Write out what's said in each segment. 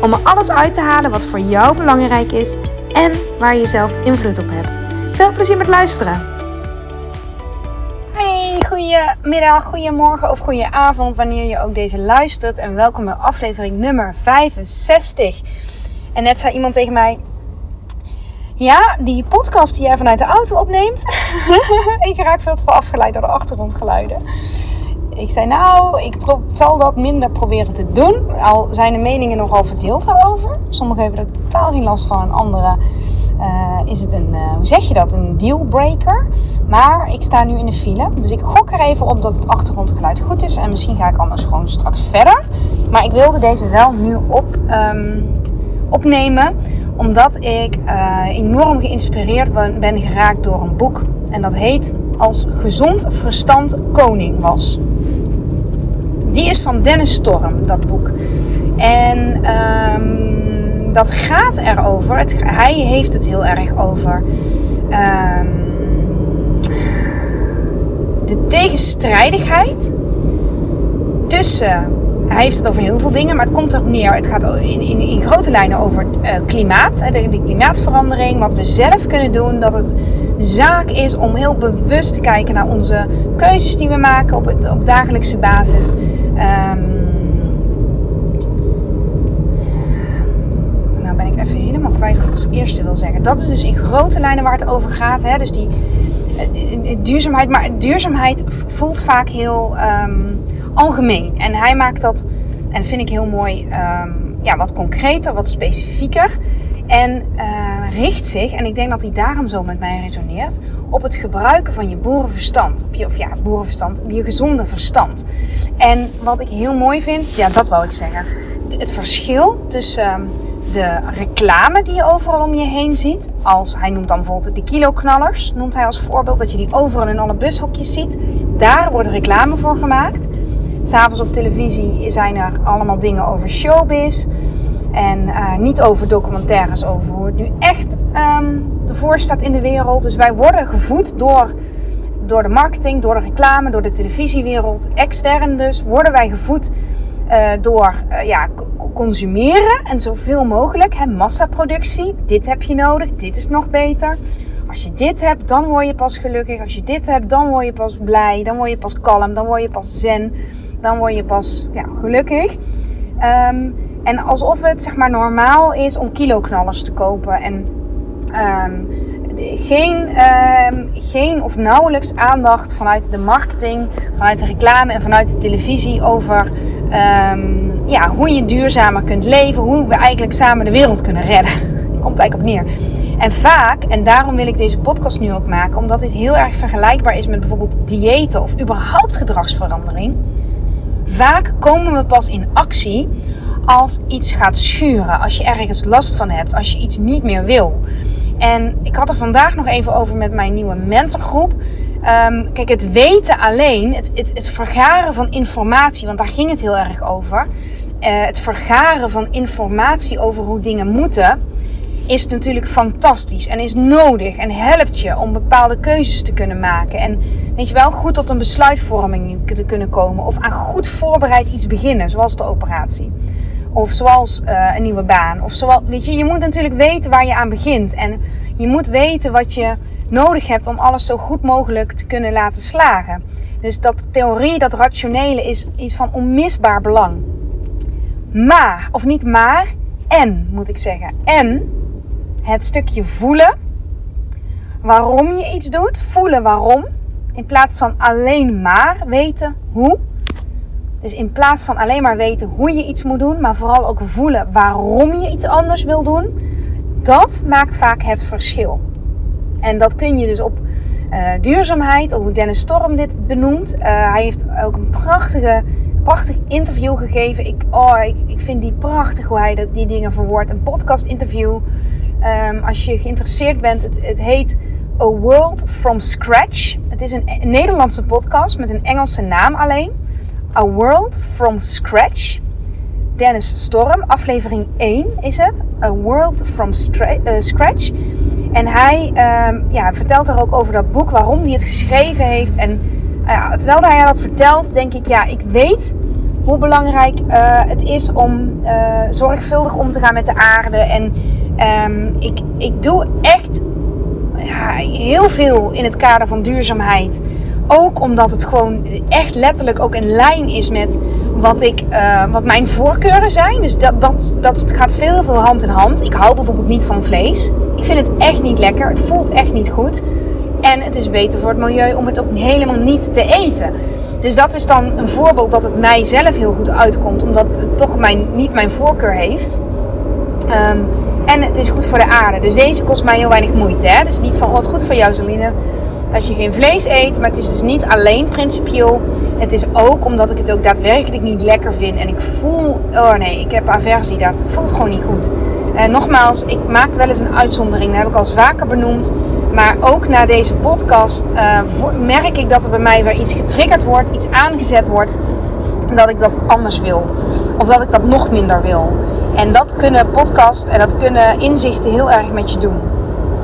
om er alles uit te halen wat voor jou belangrijk is en waar je zelf invloed op hebt. Veel plezier met luisteren! Hey, goedemiddag, goedemorgen of goedenavond wanneer je ook deze luistert en welkom bij aflevering nummer 65. En net zei iemand tegen mij, ja, die podcast die jij vanuit de auto opneemt, ik raak veel te veel afgeleid door de achtergrondgeluiden. Ik zei nou, ik zal dat minder proberen te doen. Al zijn de meningen nogal verdeeld daarover. Sommigen hebben er totaal geen last van. En anderen uh, is het een, uh, hoe zeg je dat, een dealbreaker. Maar ik sta nu in de file. Dus ik gok er even op dat het achtergrondgeluid goed is. En misschien ga ik anders gewoon straks verder. Maar ik wilde deze wel nu op, um, opnemen. Omdat ik uh, enorm geïnspireerd ben geraakt door een boek. En dat heet Als gezond verstand koning was. Die is van Dennis Storm, dat boek. En um, dat gaat erover. Hij heeft het heel erg over. Um, de tegenstrijdigheid tussen. Hij heeft het over heel veel dingen, maar het komt erop neer. Het gaat in, in, in grote lijnen over uh, klimaat, de, de klimaatverandering, wat we zelf kunnen doen. Dat het zaak is om heel bewust te kijken naar onze keuzes die we maken op, het, op dagelijkse basis. Um, nou ben ik even helemaal kwijt wat ik als eerste wil zeggen. Dat is dus in grote lijnen waar het over gaat. Hè? Dus die, die duurzaamheid. Maar duurzaamheid voelt vaak heel um, algemeen. En hij maakt dat, en vind ik heel mooi, um, ja, wat concreter, wat specifieker. En uh, richt zich, en ik denk dat hij daarom zo met mij resoneert, op het gebruiken van je boerenverstand. Op je, of ja, boerenverstand, op je gezonde verstand. En wat ik heel mooi vind, ja, dat wou ik zeggen. Het verschil tussen de reclame die je overal om je heen ziet. Als hij noemt dan bijvoorbeeld de kiloknallers, noemt hij als voorbeeld dat je die overal in alle bushokjes ziet. Daar wordt reclame voor gemaakt. S'avonds op televisie zijn er allemaal dingen over showbiz. En uh, niet over documentaires over hoe het nu echt um, ervoor staat in de wereld. Dus wij worden gevoed door, door de marketing, door de reclame, door de televisiewereld. Extern dus worden wij gevoed uh, door uh, ja, consumeren en zoveel mogelijk. Hè, massaproductie, dit heb je nodig, dit is nog beter. Als je dit hebt, dan word je pas gelukkig. Als je dit hebt, dan word je pas blij. Dan word je pas kalm. Dan word je pas zen. Dan word je pas ja, gelukkig. Um, en alsof het zeg maar normaal is om kiloknallers te kopen. En um, geen, um, geen of nauwelijks aandacht vanuit de marketing, vanuit de reclame en vanuit de televisie over um, ja, hoe je duurzamer kunt leven. Hoe we eigenlijk samen de wereld kunnen redden. Komt eigenlijk op neer. En vaak, en daarom wil ik deze podcast nu ook maken, omdat dit heel erg vergelijkbaar is met bijvoorbeeld diëten of überhaupt gedragsverandering. Vaak komen we pas in actie als iets gaat schuren, als je ergens last van hebt, als je iets niet meer wil. En ik had er vandaag nog even over met mijn nieuwe mentorgroep. Um, kijk, het weten alleen, het, het, het, vergaren van informatie, want daar ging het heel erg over. Uh, het vergaren van informatie over hoe dingen moeten, is natuurlijk fantastisch en is nodig en helpt je om bepaalde keuzes te kunnen maken. En weet je wel, goed tot een besluitvorming te kunnen komen of aan goed voorbereid iets beginnen, zoals de operatie. Of zoals uh, een nieuwe baan. Of zoals, weet je, je moet natuurlijk weten waar je aan begint. En je moet weten wat je nodig hebt om alles zo goed mogelijk te kunnen laten slagen. Dus dat theorie, dat rationele is iets van onmisbaar belang. Maar, of niet maar, en moet ik zeggen. En het stukje voelen. Waarom je iets doet. Voelen waarom. In plaats van alleen maar weten hoe. Dus in plaats van alleen maar weten hoe je iets moet doen, maar vooral ook voelen waarom je iets anders wil doen, dat maakt vaak het verschil. En dat kun je dus op uh, duurzaamheid, of hoe Dennis Storm dit benoemt. Uh, hij heeft ook een prachtige, prachtig interview gegeven. Ik, oh, ik, vind die prachtig hoe hij die dingen verwoordt. Een podcast interview Ehm, als je geïnteresseerd bent, het, het heet A World from Scratch. Het is een Nederlandse podcast met een Engelse naam alleen. A World from Scratch. Dennis Storm, aflevering 1 is het. A World from uh, Scratch. En hij um, ja, vertelt er ook over dat boek, waarom hij het geschreven heeft. En uh, terwijl hij dat vertelt, denk ik, ja, ik weet hoe belangrijk uh, het is om zorgvuldig om te gaan met de aarde. En um, ik, ik doe echt ja, heel veel in het kader van duurzaamheid. Ook omdat het gewoon echt letterlijk ook in lijn is met wat, ik, uh, wat mijn voorkeuren zijn. Dus dat, dat, dat gaat veel, veel hand in hand. Ik hou bijvoorbeeld niet van vlees. Ik vind het echt niet lekker. Het voelt echt niet goed. En het is beter voor het milieu om het ook helemaal niet te eten. Dus dat is dan een voorbeeld dat het mij zelf heel goed uitkomt. Omdat het toch mijn, niet mijn voorkeur heeft. Um, en het is goed voor de aarde. Dus deze kost mij heel weinig moeite. Hè? Dus niet van wat goed voor jou, Zoline dat je geen vlees eet. Maar het is dus niet alleen principieel. Het is ook omdat ik het ook daadwerkelijk niet lekker vind. En ik voel, oh nee, ik heb aversie daar. Het voelt gewoon niet goed. En nogmaals, ik maak wel eens een uitzondering. Dat heb ik al vaker benoemd. Maar ook na deze podcast uh, merk ik dat er bij mij weer iets getriggerd wordt. Iets aangezet wordt. Dat ik dat anders wil. Of dat ik dat nog minder wil. En dat kunnen podcast en dat kunnen inzichten heel erg met je doen.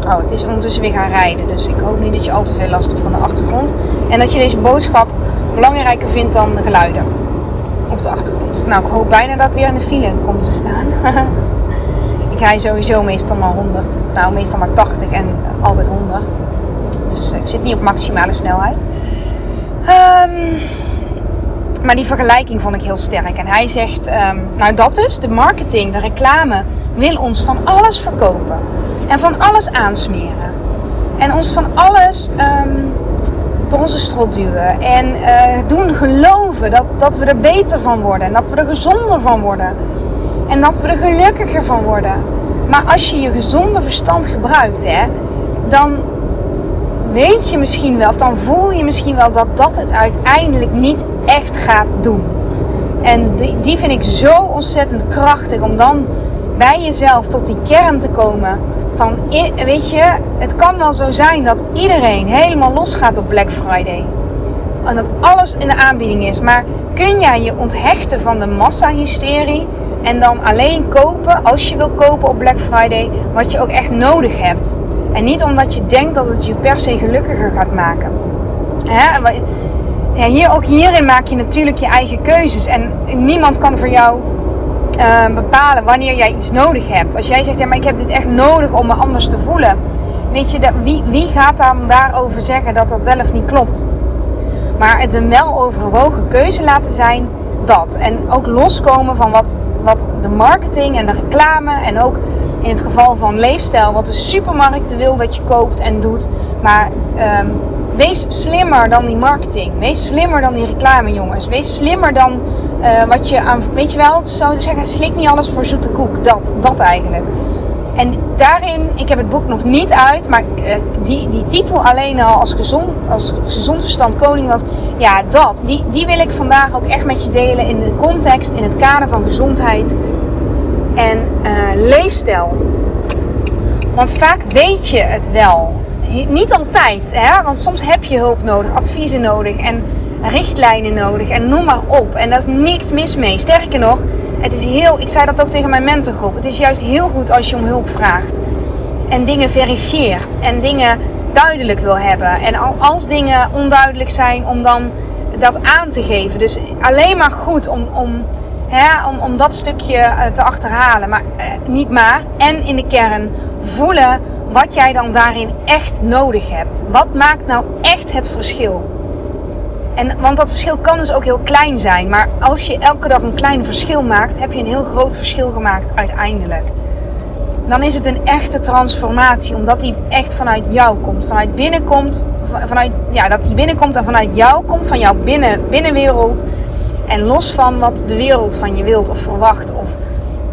Oh, het is ondertussen weer gaan rijden. Dus ik hoop niet dat je al te veel last hebt van de achtergrond. En dat je deze boodschap belangrijker vindt dan de geluiden op de achtergrond. Nou, ik hoop bijna dat ik weer in de file kom te staan. ik rij sowieso meestal maar 100. Nou, meestal maar 80 en altijd 100. Dus ik zit niet op maximale snelheid. Um, maar die vergelijking vond ik heel sterk. En hij zegt, um, nou dat is de marketing, de reclame wil ons van alles verkopen. En van alles aansmeren. En ons van alles um, door onze strot duwen. En uh, doen geloven dat, dat we er beter van worden. En dat we er gezonder van worden. En dat we er gelukkiger van worden. Maar als je je gezonde verstand gebruikt, hè, dan weet je misschien wel, of dan voel je misschien wel dat dat het uiteindelijk niet echt gaat doen. En die, die vind ik zo ontzettend krachtig om dan bij jezelf tot die kern te komen. Weet je, het kan wel zo zijn dat iedereen helemaal losgaat op Black Friday. En dat alles in de aanbieding is. Maar kun jij je onthechten van de massahysterie en dan alleen kopen, als je wil kopen op Black Friday, wat je ook echt nodig hebt. En niet omdat je denkt dat het je per se gelukkiger gaat maken. Hè? Ja, hier, ook hierin maak je natuurlijk je eigen keuzes. En niemand kan voor jou uh, bepalen wanneer jij iets nodig hebt. Als jij zegt, ja, maar ik heb dit echt nodig om me anders te voelen. Weet je, dat, wie, wie gaat dan daarover zeggen dat dat wel of niet klopt? Maar het een wel overwogen keuze laten zijn, dat. En ook loskomen van wat, wat de marketing en de reclame en ook in het geval van leefstijl, wat de supermarkt wil dat je koopt en doet. Maar um, wees slimmer dan die marketing. Wees slimmer dan die reclame, jongens. Wees slimmer dan uh, wat je aan. Weet je wel, zou ik zeggen, slik niet alles voor zoete koek. Dat, dat eigenlijk. En daarin, ik heb het boek nog niet uit, maar uh, die, die titel alleen al als gezond, als gezond verstand koning was. Ja, dat. Die, die wil ik vandaag ook echt met je delen in de context, in het kader van gezondheid en uh, leefstijl. Want vaak weet je het wel. Niet altijd, hè? want soms heb je hulp nodig, adviezen nodig en richtlijnen nodig en noem maar op. En daar is niks mis mee. Sterker nog, het is heel, ik zei dat ook tegen mijn mentorgroep, het is juist heel goed als je om hulp vraagt. En dingen verifieert en dingen duidelijk wil hebben. En als dingen onduidelijk zijn, om dan dat aan te geven. Dus alleen maar goed om, om Hè, om, om dat stukje uh, te achterhalen. Maar uh, niet maar. En in de kern voelen wat jij dan daarin echt nodig hebt. Wat maakt nou echt het verschil? En, want dat verschil kan dus ook heel klein zijn. Maar als je elke dag een klein verschil maakt, heb je een heel groot verschil gemaakt uiteindelijk. Dan is het een echte transformatie, omdat die echt vanuit jou komt. Vanuit binnenkomt, vanuit, ja, dat die binnenkomt en vanuit jou komt, van jouw binnen, binnenwereld. En los van wat de wereld van je wilt of verwacht of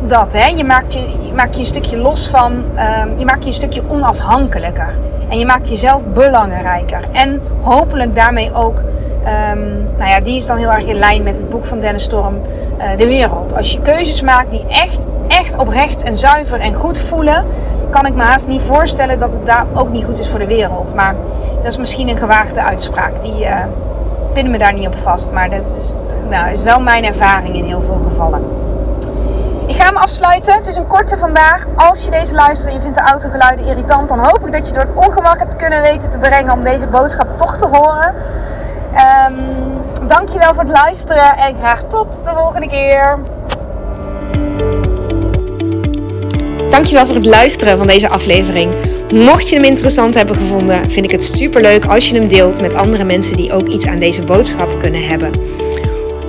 dat. Hè? Je, maakt je, maakt je een stukje los van, um, je maakt je een stukje onafhankelijker. En je maakt jezelf belangrijker. En hopelijk daarmee ook, um, nou ja, die is dan heel erg in lijn met het boek van Dennis Storm, uh, De Wereld. Als je keuzes maakt die echt, echt oprecht en zuiver en goed voelen. kan ik me haast niet voorstellen dat het daar ook niet goed is voor de wereld. Maar dat is misschien een gewaagde uitspraak. Die uh, pinnen me daar niet op vast. Maar dat is, nou, is wel mijn ervaring in heel veel gevallen. Ik ga hem afsluiten. Het is een korte vandaag. Als je deze luistert en je vindt de autogeluiden irritant, dan hoop ik dat je door het ongemak hebt kunnen weten te brengen om deze boodschap toch te horen. Um, dankjewel voor het luisteren en graag tot de volgende keer. Dankjewel voor het luisteren van deze aflevering. Mocht je hem interessant hebben gevonden, vind ik het super leuk als je hem deelt met andere mensen die ook iets aan deze boodschap kunnen hebben.